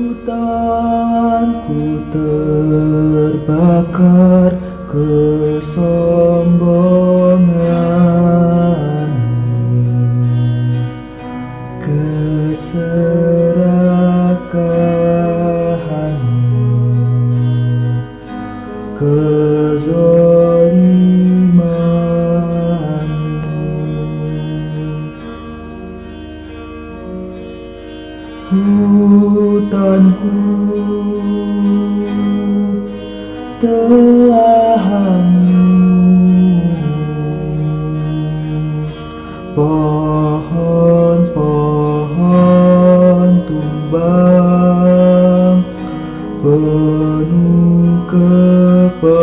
Hutanku terbakar kesombongan. Keserakahan. Kezoliman hutanku telah pohon-pohon tumbang penuh kepedihan.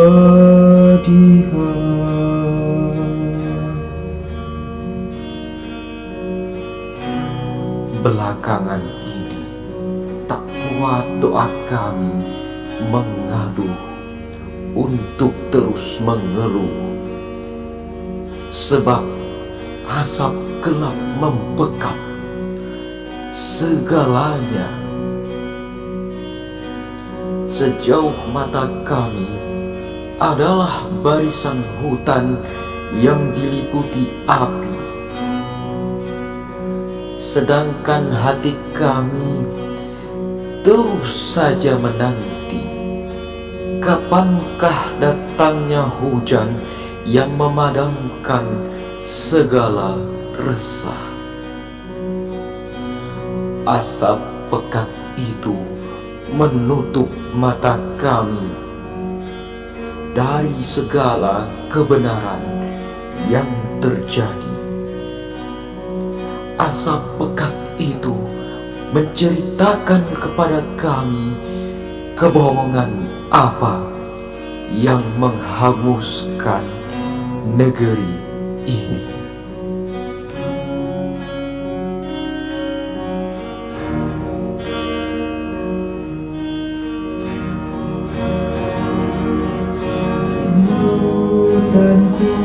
Belakangan kuat doa kami mengadu untuk terus mengeluh. Sebab asap gelap membekap segalanya. Sejauh mata kami adalah barisan hutan yang diliputi api. Sedangkan hati kami terus saja menanti kapankah datangnya hujan yang memadamkan segala resah? Asap pekat itu menutup mata kami dari segala kebenaran yang terjadi. Asap pekat itu menceritakan kepada kami kebohongan apa yang menghanguskan negeri ini. hutanku